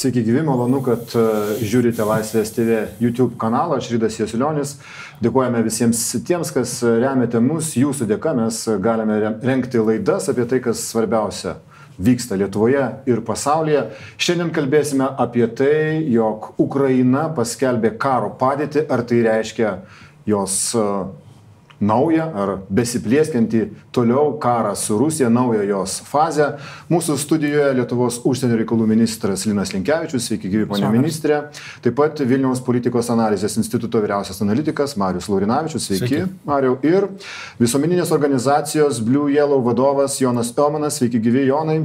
Sveiki gyvi, malonu, kad e, žiūrite Laisvės TV YouTube kanalą. Aš Rydas Jasulionis. Dėkojame visiems tiems, kas remiate mus. Jūsų dėka mes galime renkti laidas apie tai, kas svarbiausia vyksta Lietuvoje ir pasaulyje. Šiandien kalbėsime apie tai, jog Ukraina paskelbė karo padėtį, ar tai reiškia jos e, naują ar besiplėskiantį toliau karą su Rusija, naują jos fazę. Mūsų studijoje Lietuvos užsienio reikalų ministras Linas Linkevičius, sveiki gyvi ponė ministrė. Taip pat Vilniaus politikos analizės instituto vyriausias analitikas Marius Laurinavičius, sveiki, sveiki. Mariu. Ir visuomeninės organizacijos Blue Yellow vadovas Jonas Tomanas, sveiki gyvi Jonai.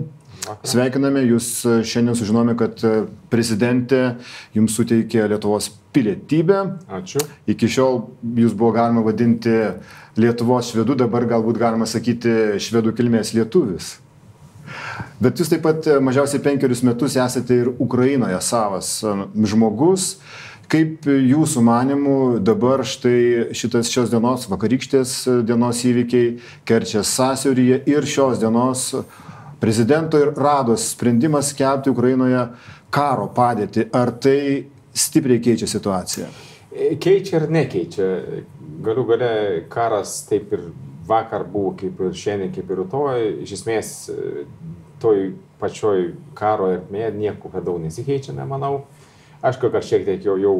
Sveikiname, jūs šiandien sužinome, kad prezidentė jums suteikė Lietuvos pilietybę. Ačiū. Iki šiol jūs buvo galima vadinti Lietuvos švedu, dabar galbūt galima sakyti švedų kilmės lietuvis. Bet jūs taip pat mažiausiai penkerius metus esate ir Ukrainoje savas žmogus. Kaip jūsų manimų dabar štai šitas šios dienos, vakarykštės dienos įvykiai Kerčės sąsiauryje ir šios dienos prezidento ir rados sprendimas skelbti Ukrainoje karo padėtį, ar tai stipriai keičia situaciją? Keičia ir nekeičia. Galiu gale karas taip ir vakar buvo, kaip ir šiandien, kaip ir rytoj. Iš esmės, toj pačioj karo ermėje nieko per daug nesikeičia, nemanau. Aišku, kad šiek tiek jau, jau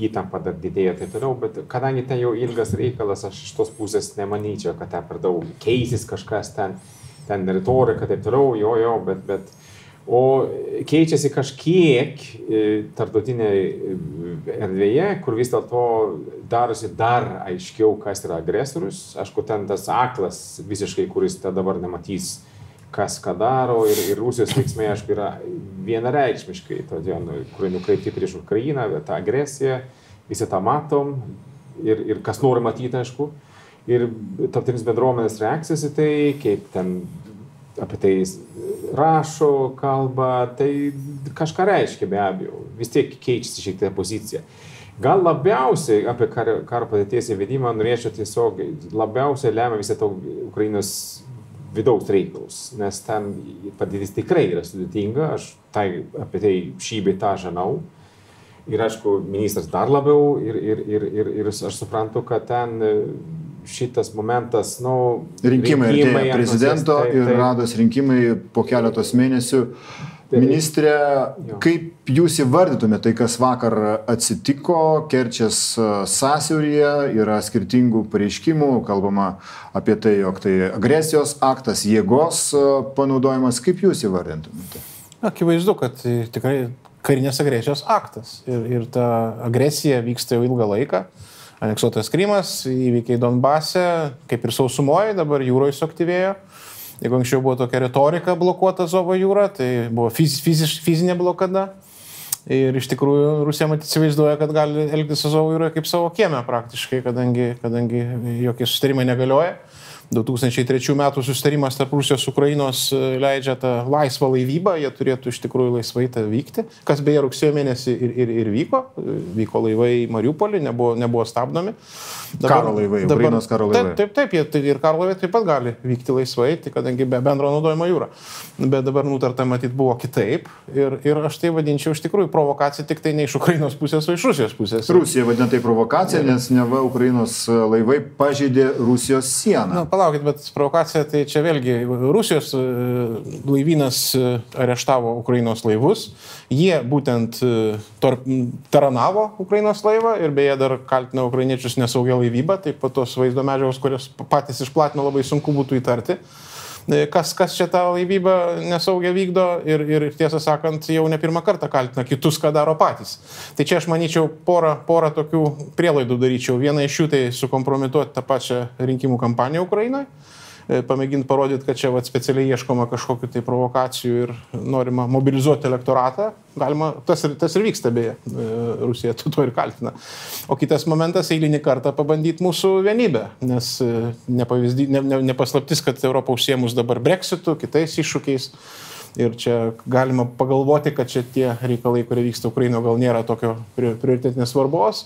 įtampa dar didėja ir taip toliau, bet kadangi ten jau ilgas reikalas, aš iš tos pusės nemanyčiau, kad ten per daug keisis kažkas ten, ten retorika ir taip toliau, jo, jo, bet, bet O keičiasi kažkiek e, tarptautinėje erdvėje, kur vis dėlto darosi dar aiškiau, kas yra agresorius. Aišku, ten tas aklas visiškai, kuris dabar nematys, kas ką daro ir, ir Rusijos veiksmai, aišku, yra vienareikšmiškai, todėl, nu, kurie nukreipti prieš Ukrainą, tą agresiją, visi tą matom ir, ir kas nori matyti, aišku. Ir tarptautinis bendruomenės reakcijas į tai, kaip ten apie tai rašo, kalba, tai kažką reiškia be abejo, vis tiek keičiasi šiek tiek pozicija. Gal labiausiai apie karo, karo padėties įvedimą norėčiau tiesiog labiausiai lemia visą to Ukrainos vidaus reikalus, nes ten padėtis tikrai yra sudėtinga, aš tai, apie tai šį bei tą žinau. Ir aišku, ministras dar labiau ir, ir, ir, ir, ir aš suprantu, kad ten šitas momentas, nu, rinkimai, rinkimai prezidento taip, taip. ir rados rinkimai po keletos mėnesių. Taip. Ministrė, kaip jūs įvardytumėte tai, kas vakar atsitiko Kerčias e, sąsiauryje, yra skirtingų pareiškimų, kalbama apie tai, jog tai agresijos aktas, jėgos e, panaudojimas, kaip jūs įvardintumėte? Akivaizdu, kad tikrai karinės agresijos aktas ir, ir ta agresija vyksta jau ilgą laiką aneksuotas Krymas, įvykiai Donbase, kaip ir sausumoje, dabar jūroje suaktyvėjo. Jeigu anksčiau buvo tokia retorika blokuota Zovo jūra, tai buvo fiz, fiziš, fizinė blokada. Ir iš tikrųjų Rusija matyt įsivaizduoja, kad gali elgtis su Zovo jūroje kaip savo kieme praktiškai, kadangi, kadangi jokie sustarimai negalioja. 2003 metų sustarimas tarp Rusijos ir Ukrainos e, leidžia tą laisvą laivybą, jie turėtų iš tikrųjų laisvai tą vykti, kas beje rugsėjo mėnesį ir, ir, ir vyko, vyko laivai į Mariupolį, nebuvo, nebuvo stabdomi. Dabar, karo laivai, dabar, Ukrainos karo laivai. Taip, taip, taip jie, tai ir karo laivai taip pat gali vykti laisvai, tai kadangi be bendro naudojimo jūra. Bet dabar nutarta matyti buvo kitaip ir, ir aš tai vadinčiau iš tikrųjų provokacija tik tai ne iš Ukrainos pusės, o iš Rusijos pusės. Rusija vadina tai provokacija, nes neva Ukrainos laivai pažeidė Rusijos sieną. Na, palaukit, bet provokacija, tai čia vėlgi Rusijos e, laivynas e, areštavo Ukrainos laivus, jie būtent e, tor, taranavo Ukrainos laivą ir beje dar kaltino ukrainiečius nesaugia laivybą, taip pat tos vaizdo medžiagos, kurias patys išplatino, labai sunku būtų įtarti kas, kas čia tą laivybą nesaugia vykdo ir, ir tiesą sakant, jau ne pirmą kartą kaltina kitus, ką daro patys. Tai čia aš manyčiau porą, porą tokių prielaidų daryčiau. Viena iš jų tai sukompromituoti tą pačią rinkimų kampaniją Ukrainoje E, pamėginti parodyti, kad čia vat, specialiai ieškoma kažkokiu tai provokacijų ir norima mobilizuoti elektoratą. Galima, tas ir, tas ir vyksta beje, e, Rusija tu to ir kaltina. O kitas momentas, eilinį kartą pabandyti mūsų vienybę, nes e, nepavyzdy, ne, ne, nepaslaptis, kad Europą užsiemus dabar breksitu, kitais iššūkiais. Ir čia galima pagalvoti, kad čia tie reikalai, kurie vyksta Ukrainoje, gal nėra tokio prioritetinės svarbos.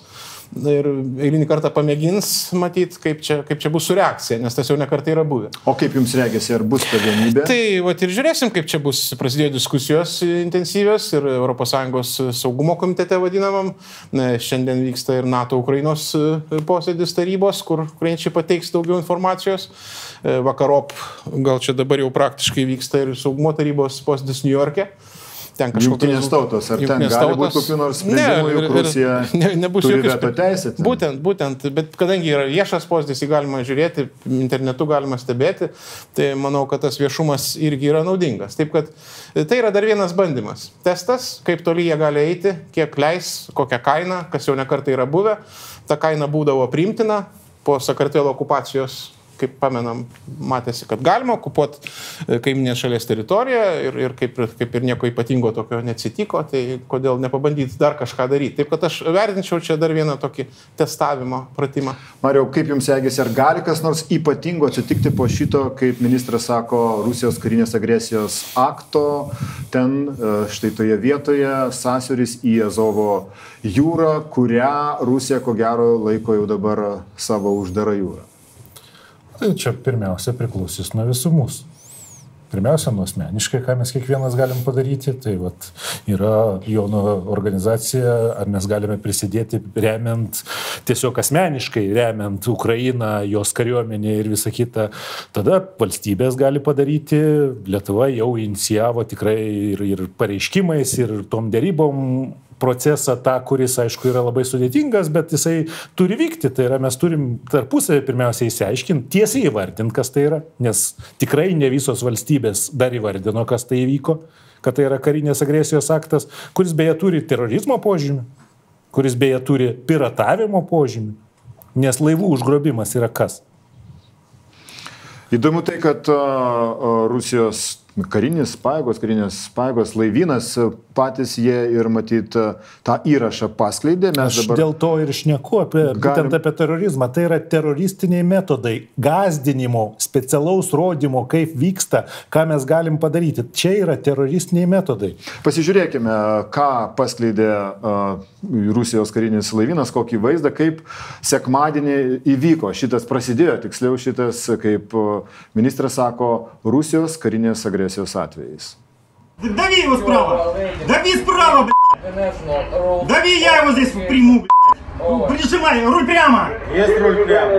Ir eilinį kartą pamėgins matyti, kaip čia, kaip čia bus su reakcija, nes tas jau nekartai yra buvę. O kaip jums reagėsi, ar bus ta vienybė? Tai va ir žiūrėsim, kaip čia bus. Prasidėjo diskusijos intensyvios ir ES saugumo komitete vadinamam. Šiandien vyksta ir NATO Ukrainos posėdis tarybos, kur ukrainiečiai pateiks daugiau informacijos. Vakarop, gal čia dabar jau praktiškai vyksta ir saugumo tarybos posėdis New York'e ten kažkokios... Jungtinės tautos, ar ten gali būti kokių nors sprendimų, ne, juk Rusija ne, nebus turi veto teisę? Ten. Būtent, būtent, bet kadangi yra viešas posėdis, jį galima žiūrėti, internetu galima stebėti, tai manau, kad tas viešumas irgi yra naudingas. Taip kad tai yra dar vienas bandymas. Testas, kaip toli jie gali eiti, kiek leis, kokią kainą, kas jau nekartai yra buvę. Ta kaina būdavo priimtina po Sakartvelo okupacijos kaip pamenam, matėsi, kad galima okupuoti e, kaiminės šalies teritoriją ir, ir kaip, kaip ir nieko ypatingo tokio neatsitiko, tai kodėl nepabandyti dar kažką daryti. Taip kad aš vertinčiau čia dar vieną tokį testavimo pratimą. Mariau, kaip jums segėsi, ar gali kas nors ypatingo atsitikti po šito, kaip ministras sako, Rusijos karinės agresijos akto, ten e, štai toje vietoje sąsiuris į Azovo jūrą, kurią Rusija ko gero laiko jau dabar savo uždarą jūrą. Tai čia pirmiausia priklausys nuo visų mūsų. Pirmiausia, nuo asmeniškai, ką mes kiekvienas galim padaryti, tai vat, yra Jono organizacija, ar mes galime prisidėti remiant, tiesiog asmeniškai remiant Ukrainą, jos kariuomenę ir visą kitą. Tada valstybės gali padaryti, Lietuva jau inicijavo tikrai ir, ir pareiškimais, ir tom dėrybom procesą tą, kuris, aišku, yra labai sudėtingas, bet jisai turi vykti. Tai yra, mes turim tarpusavį pirmiausia įsiaiškinti, tiesiai įvardinti, kas tai yra, nes tikrai ne visos valstybės dar įvardino, kas tai įvyko, kad tai yra karinės agresijos aktas, kuris beje turi terorizmo požymį, kuris beje turi piratavimo požymį, nes laivų užgrobimas yra kas? Įdomu tai, kad Rusijos karinis pajėgos, karinės pajėgos, laivynas, patys jie ir matyt e, tą įrašą paskleidė. Mes Aš dabar... dėl to ir šneku apie, galim... būtent apie terorizmą. Tai yra teroristiniai metodai, gazdinimo, specialaus rodymo, kaip vyksta, ką mes galim padaryti. Čia yra teroristiniai metodai. Pasižiūrėkime, ką paskleidė uh, Rusijos karinis laivynas, kokį vaizdą, kaip sekmadienį įvyko. Šitas prasidėjo, tiksliau šitas, kaip e, ministras sako, Rusijos karinės agresijos atvejais. Дави его справа! Дави справа, блядь! Дави, я его здесь приму, блядь! Прижимай, руль прямо! Есть руль прямо!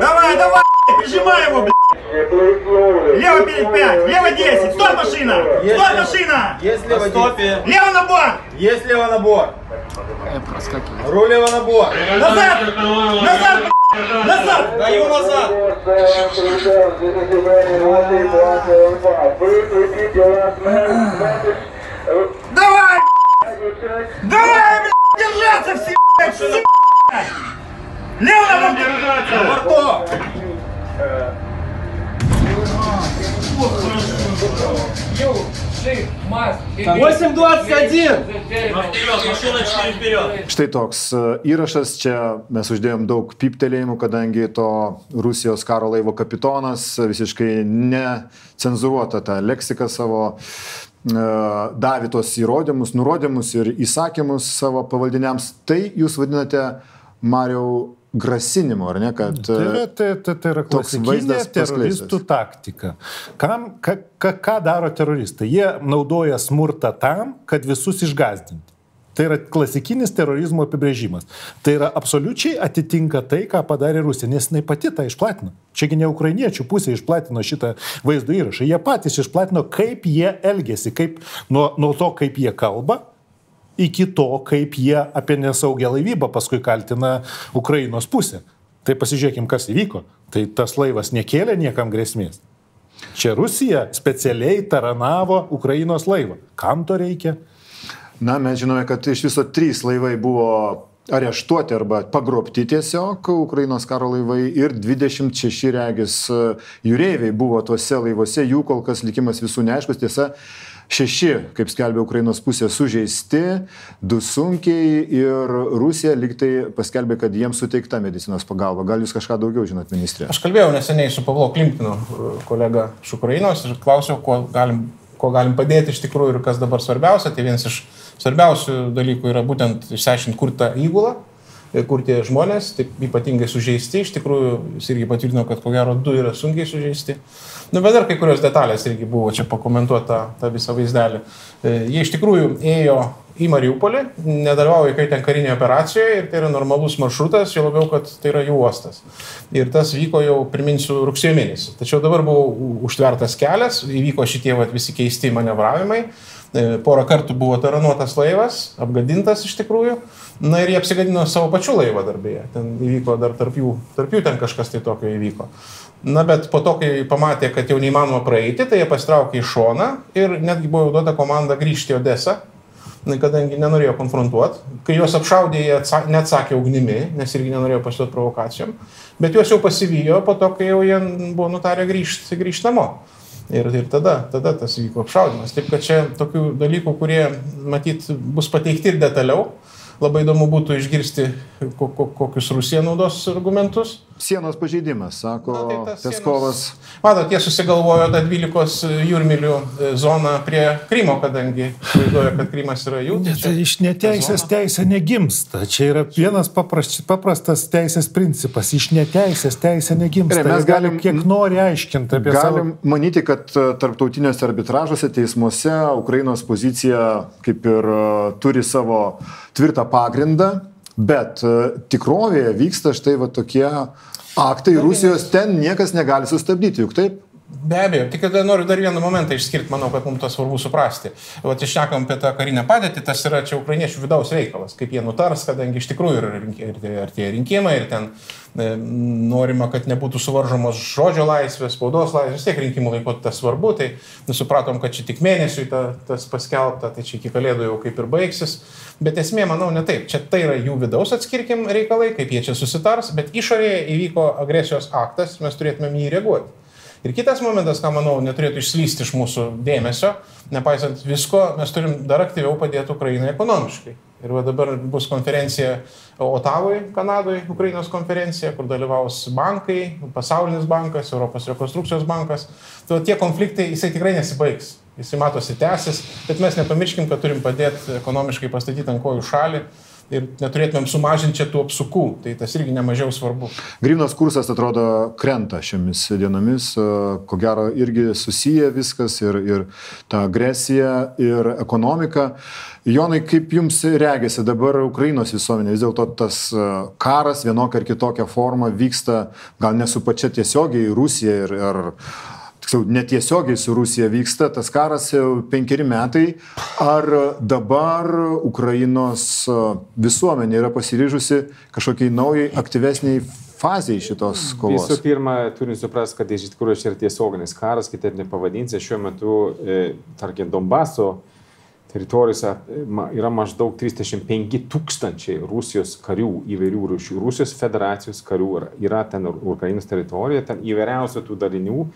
Давай, давай, прижимай его, блядь! Лево 5, лево 10, стой машина! Стой машина! Есть лево стопе! Лево на борт! Есть лево на борт! Руль лево на борт! Назад! Назад, блядь! Назад! Даю назад! Давай! Давай, блядь, держаться все, блядь, сука! Лево! Держаться! На борту! 8.21. Štai toks įrašas, čia mes uždėjom daug piptelėjimų, kadangi to Rusijos karo laivo kapitonas visiškai necenzuruota tą leksiką savo davė tos įrodymus, nurodymus ir įsakymus savo pavaldiniams. Tai jūs vadinate, Mariau, grasinimu, ar ne? Kad, tai, yra, tai, tai, tai yra klasikinė teroristų taktika. Kam, ka, ka, ką daro teroristai? Jie naudoja smurtą tam, kad visus išgazdinti. Tai yra klasikinis terorizmo apibrėžimas. Tai yra absoliučiai atitinka tai, ką padarė Rusija, nes jinai pati tą išplatino. Čiagi ne ukrainiečių pusė išplatino šitą vaizdo įrašą. Jie patys išplatino, kaip jie elgesi, kaip, nuo, nuo to, kaip jie kalba, iki to, kaip jie apie nesaugią laivybą paskui kaltina Ukrainos pusę. Tai pasižiūrėkim, kas įvyko. Tai tas laivas nekėlė niekam grėsmės. Čia Rusija specialiai taranavo Ukrainos laivą. Kam to reikia? Na, mes žinome, kad iš viso trys laivai buvo areštuoti arba pagrobti tiesiog Ukrainos karo laivai ir 26 regis jūreiviai buvo tuose laivuose, jų kol kas likimas visų neaiškus. Tiesa, Šeši, kaip skelbia Ukrainos pusė, sužeisti, du sunkiai ir Rusija liktai paskelbė, kad jiems suteikta medicinos pagalba. Gal jūs kažką daugiau žinot, ministrė? Aš kalbėjau neseniai su Pavlo Klimpinu, kolega iš Ukrainos, ir klausiau, kuo galim, kuo galim padėti iš tikrųjų ir kas dabar svarbiausia. Tai vienas iš Svarbiausių dalykų yra būtent išsiaiškinti, kur ta įgula, kur tie žmonės, taip ypatingai sužeisti, iš tikrųjų jis irgi patvirtino, kad ko gero du yra sunkiai sužeisti. Nu, bet dar kai kurios detalės irgi buvo čia pakomentuota tą visą vaizdelį. E, jie iš tikrųjų ėjo į Mariupolį, nedalyvauja kai ten karinėje operacijoje ir tai yra normalus maršrutas, jau labiau, kad tai yra jų uostas. Ir tas vyko jau, priminsiu, rugsėjo mėnesį. Tačiau dabar buvo užtvertas kelias, įvyko šitie vat, visi keisti manevravimai. E, porą kartų buvo taranuotas laivas, apgadintas iš tikrųjų. Na ir jie apsigadino savo pačių laivą darbėje. Ten įvyko dar tarp jų, tarp jų ten kažkas tai tokio įvyko. Na bet po to, kai pamatė, kad jau neįmanoma praeiti, tai jie pastraukė į šoną ir netgi buvo jau duota komanda grįžti į Odesą, kadangi nenorėjo konfrontuoti. Kai juos apšaudė, jie neatsakė ugnimi, nes irgi nenorėjo pasiduoti provokacijom. Bet juos jau pasivijo po to, kai jau jie buvo nutarę grįžti grįžt namo. Ir, ir tada, tada tas vyko apšaudimas. Taip kad čia tokių dalykų, kurie matyt bus pateikti ir detaliau. Labai įdomu būtų išgirsti, kokius Rusija naudos argumentus. Sienos pažeidimas, sako Na, tai Peskovas. Sienos... Matot, jie susigalvojo tą 12 jūrmilių e, zoną prie Krymo, kadangi vaizduoja, kad Krymas yra jų. Tai, tai iš neteisės teisė negimsta. Čia yra vienas paprastas, paprastas teisės principas. Iš neteisės teisė negimsta. Ir mes galim kiek nori aiškinti apie tai. Galim savo... manyti, kad e, tarptautiniuose arbitražuose teismuose Ukrainos pozicija kaip ir e, turi savo tvirtą pagrindą Bet e, tikrovėje vyksta štai va tokie aktai Rusijos, ten niekas negali sustabdyti, juk taip? Be abejo, tik tada noriu dar vieną momentą išskirti, manau, kad mums tas svarbu suprasti. O išnekam apie tą karinę padėtį, tas yra čia ukrainiečių vidaus reikalas, kaip jie nutars, kadangi iš tikrųjų yra artėja rinkimai ir ten e, norima, kad nebūtų suvaržomos žodžio laisvės, spaudos laisvės, vis tiek rinkimų laiko tas svarbu, tai nusupratom, kad čia tik mėnesiui ta, tas paskelbta, tai čia iki kalėdų jau kaip ir baigsis. Bet esmė, manau, ne taip. Čia tai yra jų vidaus atskirkim reikalai, kaip jie čia susitars, bet išorėje įvyko agresijos aktas, mes turėtumėm jį reaguoti. Ir kitas momentas, ką manau, neturėtų išslysti iš mūsų dėmesio, nepaisant visko, mes turim dar aktyviau padėti Ukrainai ekonomiškai. Ir dabar bus konferencija Otavoje, Kanadoje, Ukrainos konferencija, kur dalyvaus bankai, pasaulinis bankas, Europos rekonstrukcijos bankas. Tai tie konfliktai, jisai tikrai nesibaigs. Jisai matosi tęsis, bet mes nepamirškim, kad turim padėti ekonomiškai pastatyti ant kojų šalį ir neturėtumėm sumažinti čia tų apsukų. Tai tas irgi nemažiau svarbu. Grynos kursas atrodo krenta šiomis dienomis, ko gero irgi susiję viskas ir, ir ta agresija, ir ekonomika. Jonai, kaip jums regėsi dabar Ukrainos visuomenė, vis dėlto tas karas vienokia ar kitokia forma vyksta gal ne su pačia tiesiogiai Rusija ir, ir tiksliau, netiesiogiai su Rusija vyksta, tas karas jau penkeri metai. Ar dabar Ukrainos visuomenė yra pasiryžusi kažkokiai naujai, aktyvesniai fazėje šitos kovos? Visų pirma, turim suprasti, kad iš tikrųjų čia yra tiesioginis karas, kitaip nepavadinsi, šiuo metu, e, tarkim, Donbaso teritorijose yra maždaug 35 tūkstančiai Rusijos karių įvairių rūšių. Rusijos federacijos karių yra ten Ukrainos teritorijoje, ten įvairiausių tų dalinių.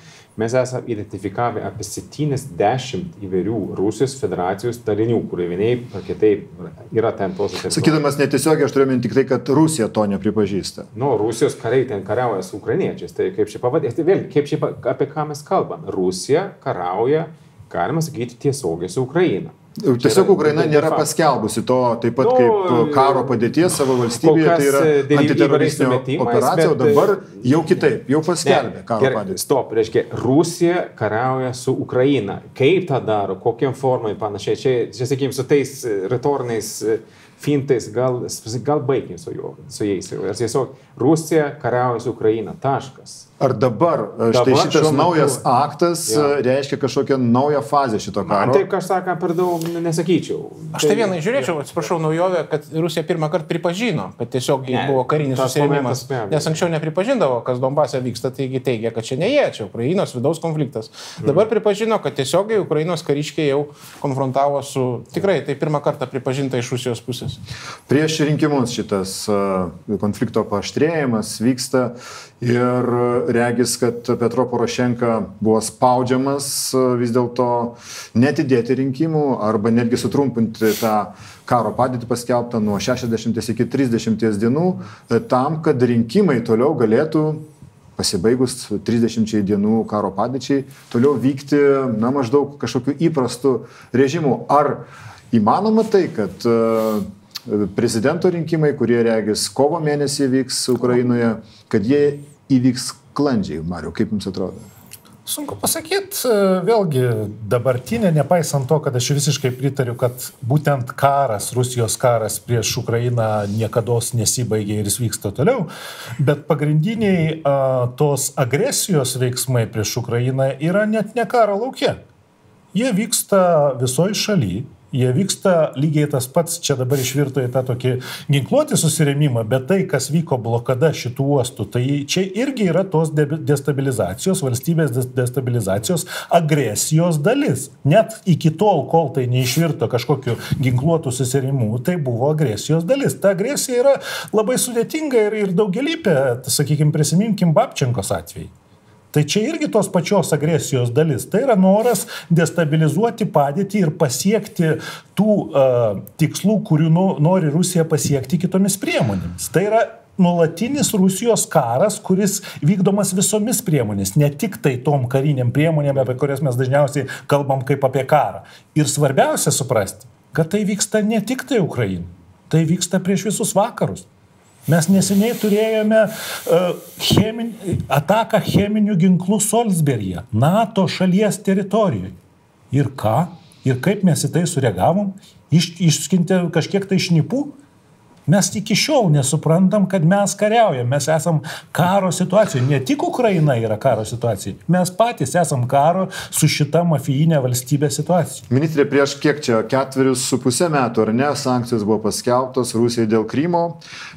Mes esame identifikavę apie 70 įvairių Rusijos federacijos dalinių, kurie vienaip ar kitaip yra ten tos. Sakydamas netiesiogiai, aš turiu minti tik tai, kad Rusija to nepripažįsta. Nu, Rusijos kariai ten kariauja su ukrainiečiais. Tai kaip čia pavadinti, vėlgi, kaip čia, apie ką mes kalbame. Rusija karauja, galima sakyti, tiesiogiai su Ukraina. Tiesiog Ukraina nėra paskelbusi to taip pat kaip nu, karo padėties savo valstybėje, tai yra e, antiteroristinė operacija, o dabar jau kitaip, jau paskelbė karo padėtį. Stop, reiškia, Rusija kariauja su Ukraina. Kaip tą daro, kokiam formai panašiai, čia, čia sakykime, su tais e, retoriniais e, fintais, gal, gal baigim su, juo, su jais. Tiesiog Rusija kariauja su Ukraina. Taškas. Ar dabar, dabar štai šitas naujas metu, aktas ja. reiškia kažkokią naują fazę šito karo? Man taip, aš saką, per daug nesakyčiau. Aš tai vieną žiūrėčiau, atsiprašau, naujovę, kad Rusija pirmą kartą pripažino, kad tiesiog ne, buvo karinis susirėmimas. Nes anksčiau nepripažindavo, kas Donbase vyksta, taigi teigia, kad čia ne jie, čia Ukrainos vidaus konfliktas. Dabar mm. pripažino, kad tiesiogiai Ukrainos kariškiai jau konfrontavo su, tikrai tai pirmą kartą pripažinta iš Rusijos pusės. Prieš rinkimus šitas konflikto paaštrėjimas vyksta ir regis, kad Petro Porošenka buvo spaudžiamas e, vis dėlto netidėti rinkimų arba netgi sutrumpinti tą karo padėtį paskelbtą nuo 60 iki 30 dienų e, tam, kad rinkimai toliau galėtų pasibaigus 30 dienų karo padėčiai, toliau vykti, na, maždaug kažkokiu įprastu režimu. Ar įmanoma tai, kad uh, prezidento rinkimai, kurie regis kovo mėnesį vyks Ukrainoje, kad jie įvyks sklandžiai, Mariu, kaip jums atrodo? Sunku pasakyti, vėlgi dabartinė, nepaisant to, kad aš visiškai pritariu, kad būtent karas, Rusijos karas prieš Ukrainą niekada nesibaigė ir jis vyksta toliau, bet pagrindiniai a, tos agresijos veiksmai prieš Ukrainą yra net ne karo laukia. Jie vyksta visoji šalyje Jie vyksta lygiai tas pats, čia dabar išvirto į tą tokį ginkluotį susirėmimą, bet tai, kas vyko blokada šitų uostų, tai čia irgi yra tos destabilizacijos, valstybės destabilizacijos, agresijos dalis. Net iki tol, kol tai neišvirto kažkokiu ginkluotų susirėmimu, tai buvo agresijos dalis. Ta agresija yra labai sudėtinga ir, ir daugelypė, sakykime, prisiminkim Babčenkos atvejį. Tai čia irgi tos pačios agresijos dalis. Tai yra noras destabilizuoti padėtį ir pasiekti tų uh, tikslų, kurių nu, nori Rusija pasiekti kitomis priemonėmis. Tai yra nuolatinis Rusijos karas, kuris vykdomas visomis priemonės, ne tik tai tom kariniam priemonėm, apie kurias mes dažniausiai kalbam kaip apie karą. Ir svarbiausia suprasti, kad tai vyksta ne tik tai Ukraina, tai vyksta prieš visus vakarus. Mes neseniai turėjome uh, chemin, ataką cheminių ginklų Solsberyje, NATO šalies teritorijoje. Ir ką? Ir kaip mes į tai sureagavom? Iš, išskinti kažkiek tai šnipų? Mes iki šiol nesuprantam, kad mes kariaujam, mes esam karo situacijoje. Ne tik Ukraina yra karo situacija, mes patys esam karo su šita mafijinė valstybė situacija. Ministrė, prieš kiek čia, ketverius su pusę metų, ar ne, sankcijos buvo paskelbtos Rusijai dėl Krymo,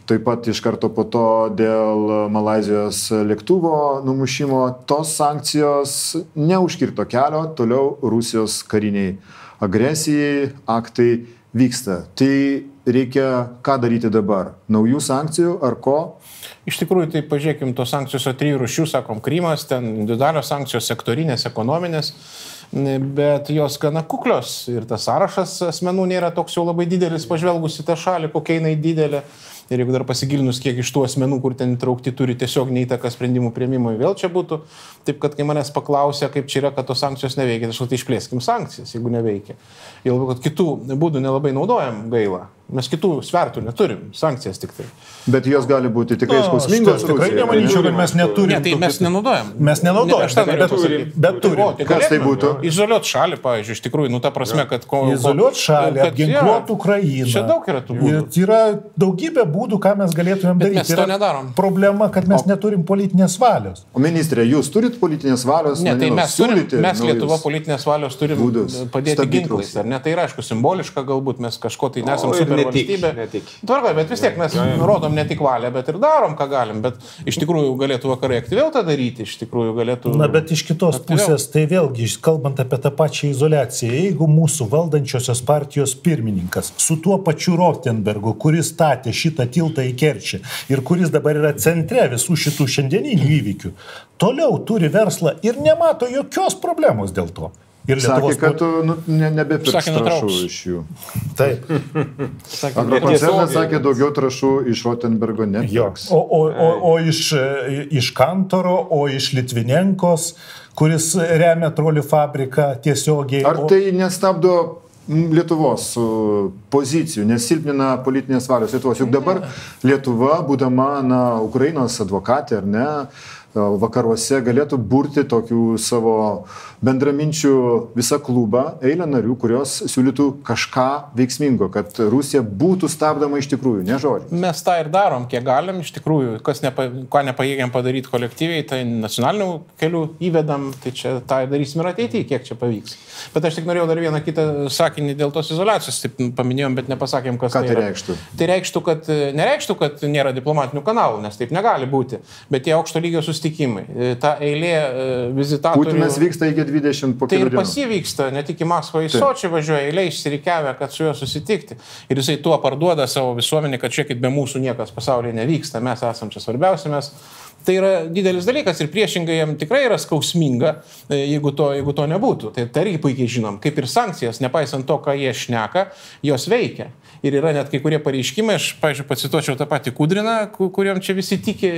taip pat iš karto po to dėl Malazijos lėktuvo numušimo. Tos sankcijos neužkirto kelio toliau Rusijos kariniai agresijai, aktai vyksta. Tai reikia ką daryti dabar? Naujų sankcijų ar ko? Iš tikrųjų, tai pažiūrėkim, tos sankcijos yra trijų rušių, sakom, Krymas, ten individualios sankcijos, sektorinės, ekonominės, bet jos gana kuklios ir tas sąrašas asmenų nėra toks jau labai didelis, pažvelgus į tą šalį, kokia jinai didelė. Ir jeigu dar pasigilinus, kiek iš tų asmenų, kur ten įtraukti, turi tiesiog neįtaką sprendimų prieimimui, vėl čia būtų. Taip, kad kai manęs paklausė, kaip čia yra, kad tos sankcijos neveikia, tai tai išplėskim sankcijas, jeigu neveikia. Jau labiau, kad kitų būdų nelabai naudojam gaila. Mes kitų svertų neturim, sankcijas tik tai. Bet jos gali būti tikrai no, skausmingos. Aš tikrai nemanyčiau, kad mes neturim. Ne, tai mes nenaudojam. Mes nenaudojam. Aš tą norėjau pasakyti. Bet turim. O, tai kas tai būtų? Izoliuot šalį, pavyzdžiui, iš tikrųjų, nu ta prasme, kad... Ko, Izoliuot šalį, apginkluot Ukrainą. Čia daug yra tų būdų. Yra daugybė būdų, ką mes galėtumėm daryti. Mes to nedarom. Problema, kad mes o, neturim politinės valios. O ministrė, jūs turit politinės valios? Ne, tai mes, turim, mes Lietuva politinės valios turim padėti ginklais. Ar ne? Tai yra, aišku, simboliška, galbūt mes kažko tai nesam supervalstybė netik. Tvarka, bet vis tiek mes ja, ja. rodom ne tik valią, bet ir darom, ką galim. Bet iš tikrųjų galėtų vakarai aktyviau tą daryti, iš tikrųjų galėtų. Na, bet iš kitos aktyviau. pusės, tai vėlgi, kalbant apie tą pačią izolaciją, jeigu mūsų valdančiosios partijos pirmininkas su tuo pačiu Rotenbergu, kuris statė šitą tiltą į Kerčį ir kuris dabar yra centre visų šitų šiandieninių įvykių, toliau turi verslą ir nemato jokios problemos dėl to. Ir Lietuvos... Sakė, kad tu nu, ne, nebepirks trašų iš jų. Taip. Agrokoncernas sakė, daugiau trašų iš Rotenbergo nepirks. O, o, o, o iš, iš Kantoro, o iš Litvinenkos, kuris remia trolių fabriką tiesiogiai. Ar tai nestabdo Lietuvos pozicijų, nesilpnina politinės valios Lietuvos. Juk dabar Lietuva, būdama na, Ukrainos advokatė ar ne, vakaruose galėtų burti tokių savo bendraminčių visą klubą, eilę narių, kurios siūlytų kažką veiksmingo, kad Rusija būtų stabdoma iš tikrųjų, ne žodžiu. Mes tą ir darom, kiek galim, iš tikrųjų, kas nepa, ko nepajėgiam padaryti kolektyviai, tai nacionalinių kelių įvedam, tai čia tą darysim ir ateityje, kiek čia pavyks. Bet aš tik norėjau dar vieną kitą sakinį dėl tos izolacijos, taip paminėjom, bet nepasakėm, kas Ką tai, tai reikštų. Tai reikštų, kad nereikštų, kad nėra diplomatinių kanalų, nes taip negali būti, bet tie aukšto lygio sustikimai, ta eilė e, vizitatorių. Putinas vyksta iki 20 po Tai ir dienų. pas jį vyksta, ne tik į Maskvą, į Sočią važiuoja, eiliai išsirikiavę, kad su juo susitikti. Ir jisai tuo parduoda savo visuomenį, kad čia kaip be mūsų niekas pasaulyje nevyksta, mes esam čia svarbiausi, mes Tai yra didelis dalykas ir priešingai jam tikrai yra skausminga, e, jeigu to, jeigu to nebūtų. Tai, tai irgi puikiai žinom, kaip ir sankcijas, nepaisant to, ką jie šneka, jos veikia. Ir yra net kai kurie pareiškimai, aš, pažiūrėjau, pacituočiau tą patį Kudriną, kuriam čia visi tiki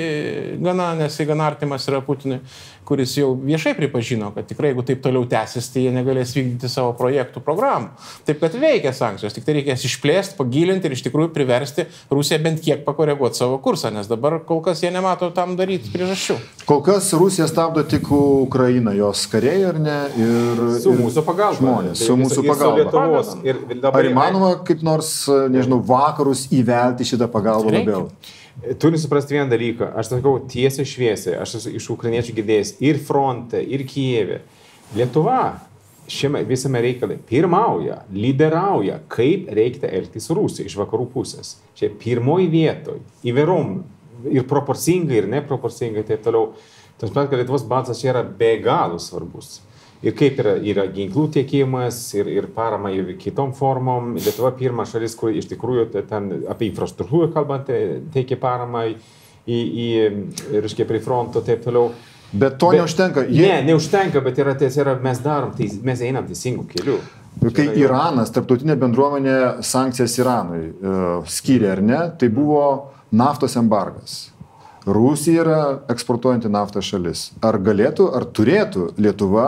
gana, nes jis gana artimas yra Putinui kuris jau viešai pripažino, kad tikrai jeigu taip toliau tęsis, tai jie negalės vykdyti savo projektų programų. Taip kad veikia sankcijos, tik tai reikės išplėsti, pagilinti ir iš tikrųjų priversti Rusiją bent kiek pakoreguoti savo kursą, nes dabar kol kas jie nemato tam daryti priežasčių. Kol kas Rusija stabdo tik Ukrainą, jos kariai ar ne? Ir, su ir mūsų pagalba. Žmonės, tai su mūsų pagalba. Lietuvos, ir dabar, ar įmanoma kaip nors, nežinau, vakarus įvelti šitą pagalbą Reikia. labiau? Turim suprasti vieną dalyką. Aš sakau tiesiai šviesiai, aš esu iš ukrainiečių girdėjęs ir fronte, ir Kijeve. Lietuva šiame visame reikalai pirmauja, lyderiauja, kaip reikia elgtis Rusija iš vakarų pusės. Čia pirmoji vietoje, įvairom ir proporcingai, ir neproporcingai, taip toliau. Tas pat, kad Lietuvos balsas čia yra be galo svarbus ir kaip yra, yra ginklų tiekimas ir, ir parama ir kitom formom. Lietuva pirma šalis, kur iš tikrųjų ten apie infrastruktūrą kalbant teikia paramą į, į, reiškia, prie fronto ir taip toliau. Bet to bet, neužtenka. Jie... Ne, neužtenka, bet yra tiesa, mes darom, tai mes einam teisingų kelių. Kai Iranas, tarptautinė bendruomenė sankcijas Iranui uh, skyrė ar ne, tai buvo naftos embargas. Rusija yra eksportuojanti naftą šalis. Ar galėtų, ar turėtų Lietuva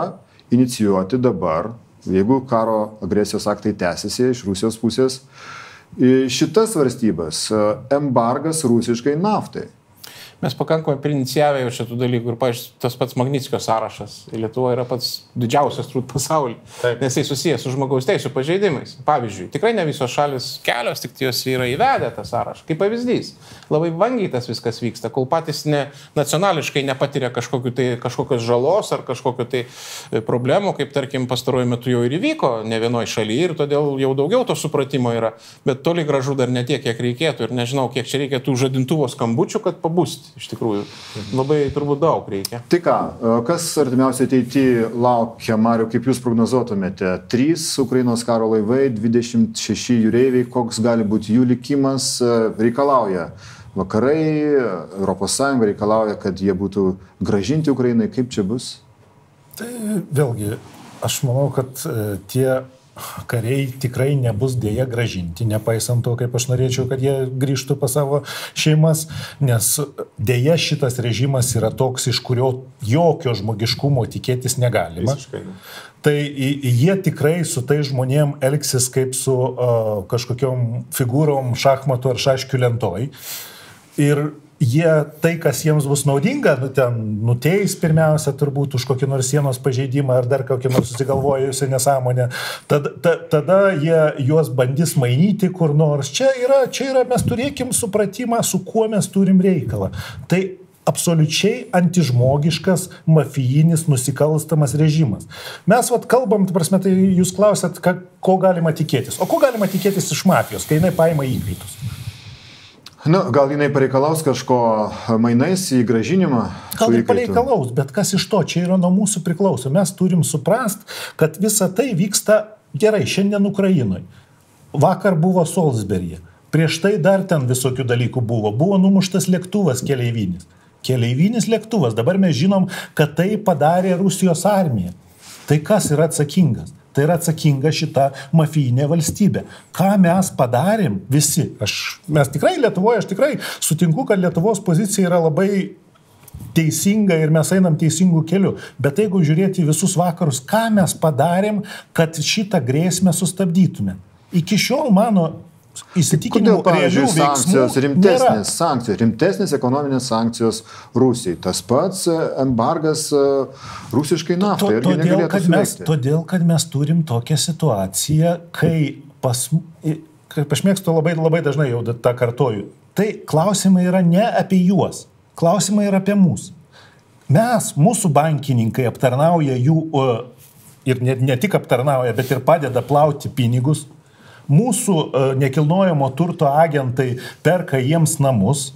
inicijuoti dabar, jeigu karo agresijos aktai tęsiasi iš Rusijos pusės, šitas valstybės embargas rusiškai naftai mes pakankamai prinicijavę jau šitų dalykų ir, pažiūrėjau, tas pats Magnitskio sąrašas Lietuvoje yra pats didžiausias turbūt pasaulyje, nes tai susijęs su žmogaus teisų pažeidimais. Pavyzdžiui, tikrai ne visos šalis, kelios tik jos yra įvedę tą sąrašą. Kaip pavyzdys, labai vangiai tas viskas vyksta, kol patys ne, nacionališkai nepatiria tai, kažkokios žalos ar kažkokio tai e, problemų, kaip tarkim pastaruoju metu jau ir įvyko ne vienoje šalyje ir todėl jau daugiau to supratimo yra, bet toli gražu dar ne tiek, kiek reikėtų ir nežinau, kiek čia reikėtų žadintuvo skambučių, kad pabūsti iš tikrųjų. Labai turbūt daug reikia. Tai ką, e, kas artimiausiai ateityje laukia, Mariu, kaip jūs prognozuotumėte? Trys Ukrainos karo laivai, 26 jūreiviai, koks gali būti jų likimas, e, reikalauja. Vakarai, ES reikalauja, kad jie būtų gražinti Ukrainai. Kaip čia bus? Tai vėlgi, aš manau, kad e, tie kariai tikrai nebus dėja gražinti, nepaisant to, kaip aš norėčiau, kad jie grįžtų pas savo šeimas, nes dėja šitas režimas yra toks, iš kurio jokio žmogiškumo tikėtis negalima. Visiškai. Tai jie tikrai su tai žmonėm elgsis kaip su uh, kažkokiam figūrom šachmatų ar šaškių lentoj. Ir jie tai, kas jiems bus naudinga, nu, ten nuteis pirmiausia turbūt už kokį nors sienos pažeidimą ar dar kokį nors susigalvojusią nesąmonę, tada, ta, tada jie juos bandys mainyti kur nors. Čia yra, čia yra, mes turėkim supratimą, su kuo mes turim reikalą. Tai absoliučiai antižmogiškas, mafijinis, nusikalstamas režimas. Mes vat kalbam, tai prasme, tai jūs klausėt, ka, ko galima tikėtis. O ko galima tikėtis iš mafijos, kai jinai paima įkaitus? Na, gal jinai pareikalaus kažko mainais į gražinimą? Gal ir pareikalaus, bet kas iš to, čia yra nuo mūsų priklauso. Mes turim suprast, kad visa tai vyksta gerai šiandien Ukrainoje. Vakar buvo Solsberyje. Prieš tai dar ten visokių dalykų buvo. Buvo numuštas lėktuvas keleivinis. Keleivinis lėktuvas. Dabar mes žinom, kad tai padarė Rusijos armija. Tai kas yra atsakingas? Tai yra atsakinga šita mafijinė valstybė. Ką mes padarėm visi? Aš, mes tikrai Lietuvoje, aš tikrai sutinku, kad Lietuvos pozicija yra labai teisinga ir mes einam teisingų kelių. Bet jeigu žiūrėti visus vakarus, ką mes padarėm, kad šitą grėsmę sustabdytume. Iki šiol mano įsitikinimų. Pavyzdžiui, sankcijos rimtesnės, sankcijos, rimtesnės ekonominės sankcijos Rusijai. Tas pats e, embargas e, rusiškai naftai. To, todėl, kad mes, todėl, kad mes turim tokią situaciją, kai pas... Kaip aš mėgstu labai, labai dažnai jau tą kartoju. Tai klausimai yra ne apie juos, klausimai yra apie mus. Mes, mūsų bankininkai aptarnauja jų ir ne, ne tik aptarnauja, bet ir padeda plauti pinigus mūsų e, nekilnojamo turto agentai perka jiems namus,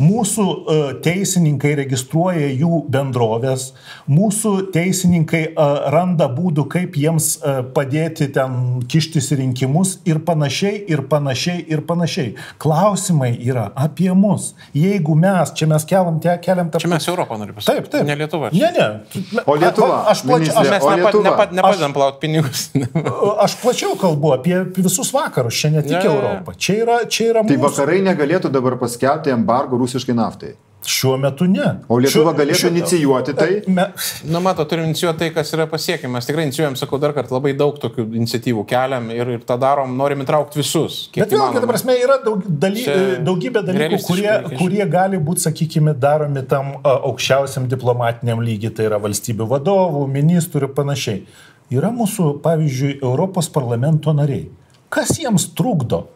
Mūsų e, teisininkai registruoja jų bendrovės, mūsų teisininkai e, randa būdų, kaip jiems e, padėti ten kištis į rinkimus ir panašiai, ir panašiai, ir panašiai. Klausimai yra apie mus. Jeigu mes, čia mes keliam, te, keliam tą... Čia mes Europą norime pasakyti. Taip, taip. Ne Lietuva. Ne, ne. O Lietuva, A- Aš plačiau, ministrė, Mes O nepa, nepa, nepadedam plauti pinigus. aš plačiau kalbu apie visus vakarus, čia ne tik Ja. Europą. Čia yra, čia yra Tai mūsų. vakarai negalėtų dabar paskelbti embargo rusiškai naftai. Šiuo metu ne. O Lietuva Šiuo- galėtų šiuo- inicijuoti tai? Me, Na, mato, turim inicijuoti tai, kas yra pasiekiama. Mes tikrai inicijuojam, sakau dar kartą, labai daug tokių iniciatyvų keliam ir, ir tą darom, norim įtraukti visus. Bet vėlgi, ta prasme, yra daug, daly, Čia daugybė dalykų, kurie, kurie gali būti, sakykime, daromi tam aukščiausiam diplomatiniam lygiai, tai yra valstybių vadovų, ministrų ir panašiai. Yra mūsų, pavyzdžiui, Europos parlamento nariai. Kas jiems trukdo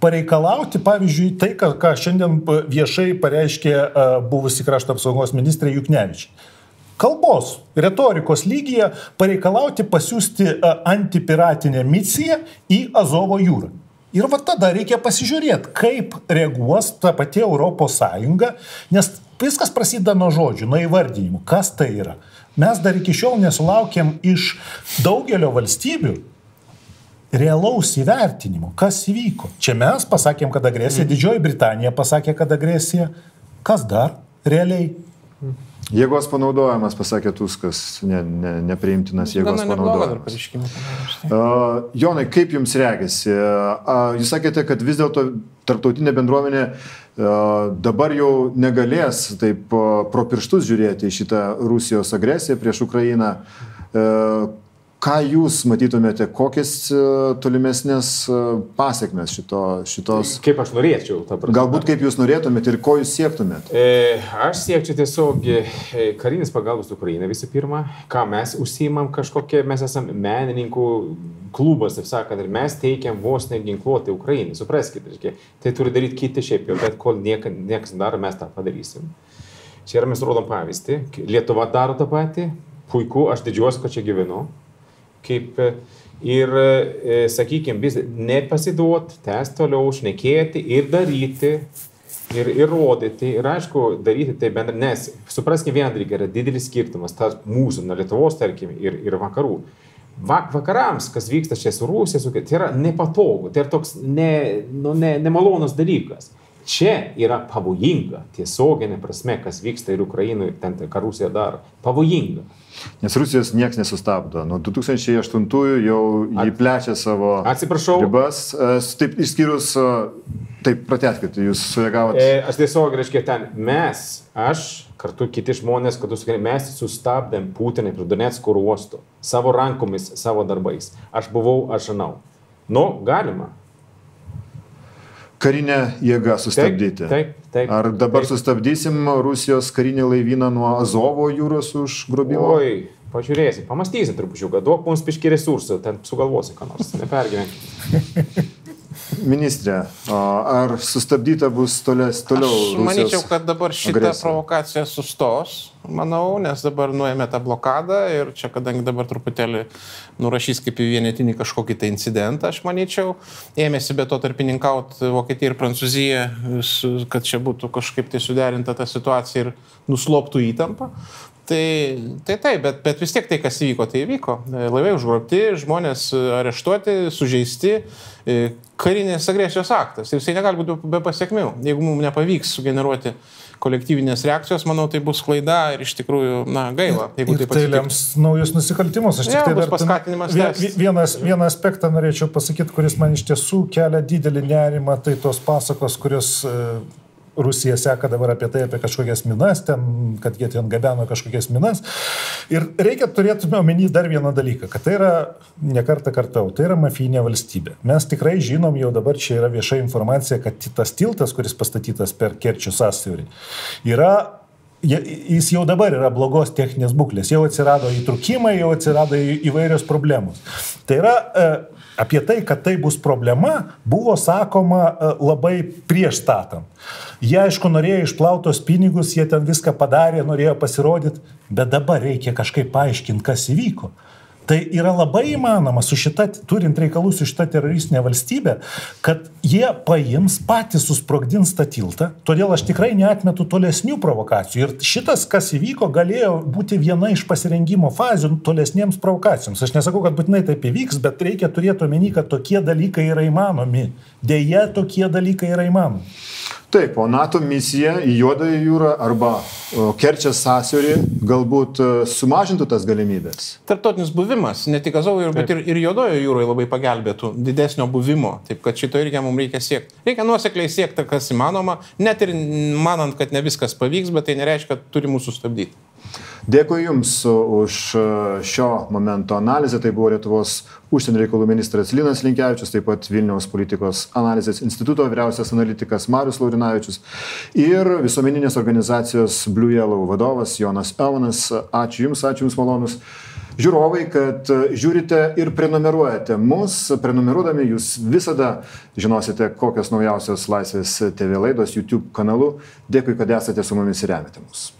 pareikalauti, pavyzdžiui, tai, ką, ką šiandien a, viešai pareiškė a, buvusi krašto apsaugos ministrė Juknevičiai. Kalbos, retorikos lygyje pareikalauti pasiūsti a, antipiratinę misiją į Azovo jūrą. Ir va tada reikia pasižiūrėti, kaip reaguos ta pati Sąjunga, nes viskas prasideda nuo žodžių, nuo įvardinimų, kas tai yra. Mes dar iki šiol nesulaukėm iš daugelio valstybių realaus įvertinimo, kas įvyko. Čia mes pasakėm, kad agresija, Didžioji Britanija pasakė, kad agresija, kas dar realiai. Jėgos panaudojimas, pasakė Tuskas, ne, ne, nepriimtinas jėgos Gana panaudojimas. Uh, Jonai, kaip jums regisi? Uh, jūs sakėte, kad vis dėlto tarptautinė bendruomenė uh, dabar jau negalės taip uh, pro pirštus žiūrėti į šitą Rusijos agresiją prieš Ukrainą. Uh, ką jūs matytumėte, kokias uh, tolimesnės uh, pasiekmes šito, šitos, Kaip aš norėčiau, ta prasme. galbūt kaip jūs norėtumėte ir ko jūs siektumėte? E, aš siekčiau tiesiog e, karinės pagalbos Ukrainai visų pirma, ką mes užsiimam kažkokie, mes esame menininkų klubas, taip sakant, ir mes teikiam vos neginkluoti Ukrainai, supraskite, reiškia, tai turi daryti kiti šiaip jau, bet kol nieka, niekas nedaro, mes tą padarysim. Čia yra mes rodom pavyzdį, Lietuva daro tą patį, puiku, aš didžiuosi, kad čia gyvenu. Kaip e, ir, e, sakykime, vis nepasiduot, tęs toliau šnekėti ir daryti, ir įrodyti, ir aišku, daryti tai bendrai, nes supraskime vieną dalyką, yra didelis skirtumas tarp mūsų, nuo Lietuvos, tarkim, ir, ir vakarų. Vak, vakarams, kas vyksta čia su Rusija, su, tai yra nepatogu, tai yra toks ne, nu, ne, nemalonus dalykas. Čia yra pavojinga, tiesioginė prasme, kas vyksta ir Ukrainoje, ten, ką Rusija daro. Pavojinga. Nes Rusijos niekas nesustabdo. Nuo 2008 jau jį plečia savo Atsiprašau. ribas. E, Taip išskyrus, e, taip prateskit, jūs sureagavote. E, aš tiesiog, reiškia, ten mes, aš, kartu kiti žmonės, su mes sustabdėm Putiną prie Donetsko uosto savo rankomis, savo darbais. Aš buvau, aš žinau. Nu, galima. Karinę jėgą sustabdyti. taip, taip, Ar dabar taip. sustabdysim Rusijos karinį laivyną nuo Azovo jūros užgrobimo? Oi, pažiūrėsim, pamastysim trupučiuką, duok mums piški resursų, ten sugalvosi ką nors, nepergyvenk. Ministrė, ar sustabdyta bus tolės, toliau? Aš Rusijos manyčiau, kad dabar šita agresija? provokacija sustos, manau, nes dabar nuėmė tą blokadą ir čia, kadangi dabar truputėlį nurašys kaip į vienetinį kažkokį tai incidentą, aš manyčiau, ėmėsi be to tarpininkauti Vokietija ir Prancūzija, kad čia būtų kažkaip tai suderinta ta situacija ir nusloptų įtampą. Tai, tai taip, bet, bet vis tiek tai, kas įvyko, tai įvyko. E, Laivai užgrobti, žmonės e, areštuoti, sužeisti, e, karinės agresijos aktas. Ir jisai negali būti be pasiekmių. Jeigu mums nepavyks sugeneruoti kolektyvinės reakcijos, manau, tai bus klaida ir iš tikrųjų, na, gaila. Jeigu Ir taip tai atsitiktų. lems naujus nusikaltimus. Aš tik tai bus dar ten- paskatinimas vie- vienas, vieną aspektą norėčiau pasakyti, kuris man iš tiesų kelia didelį nerimą, tai tos pasakos, kurios Rusija seka dabar apie tai, apie kažkokias minas, ten, kad jie ten gabeno kažkokias minas. Ir reikia turėtume omeny dar vieną dalyką, kad tai yra, nekartą kartau, tai yra mafijinė valstybė. Mes tikrai žinom, jau dabar čia yra vieša informacija, kad tas tiltas, kuris pastatytas per Kerčių sąsiaurį, yra Jis jau dabar yra blogos techninės būklės, jau atsirado įtrukimai, jau atsirado įvairios problemos. Tai yra e, apie tai, kad tai bus problema, buvo sakoma e, labai prieš statant. Jie, aišku, norėjo išplautos pinigus, jie ten viską padarė, norėjo pasirodyti, bet dabar reikia kažkaip paaiškinti, kas įvyko. Tai yra labai įmanoma su šita, turint reikalų su šita teroristinė valstybė, kad jie paims, patys susprogdins tą tiltą. Todėl aš tikrai neatmetu tolesnių provokacijų. Ir šitas, kas įvyko, galėjo būti viena iš pasirengimo fazių tolesniems provokacijoms. Aš nesakau, kad būtinai taip įvyks, bet reikia turėti omeny, kad tokie dalykai yra įmanomi. Deja, tokie dalykai yra įmanomi. Taip, o NATO misija į Juodąją jūrą arba Kerčias sąsiaurį galbūt e, sumažintų tas galimybės. Tartotinis buvimas, ne tik Azovoje, bet ir, ir Juodojo jūroje labai pagelbėtų didesnio buvimo. Taip kad šito irgi mums reikia siekti. Reikia nuosekliai siekti, kas įmanoma, net ir manant, kad ne viskas pavyks, bet tai nereiškia, kad turi mūsų stabdyti. Dėkui Jums už šio momento analizę. Tai buvo Lietuvos užsienio reikalų ministras Linas Linkevičius, taip pat Vilniaus politikos analizės instituto vyriausias analitikas Marius Laurinavičius ir visuomeninės organizacijos Blue Yellow vadovas Jonas Evanas. Ačiū Jums, ačiū Jums malonus. Žiūrovai, kad žiūrite ir prenumeruojate mus, prenumeruodami jūs visada žinosite, kokios naujausios Laisvės TV laidos YouTube kanalu. Dėkui, kad esate su mumis ir remiate mus.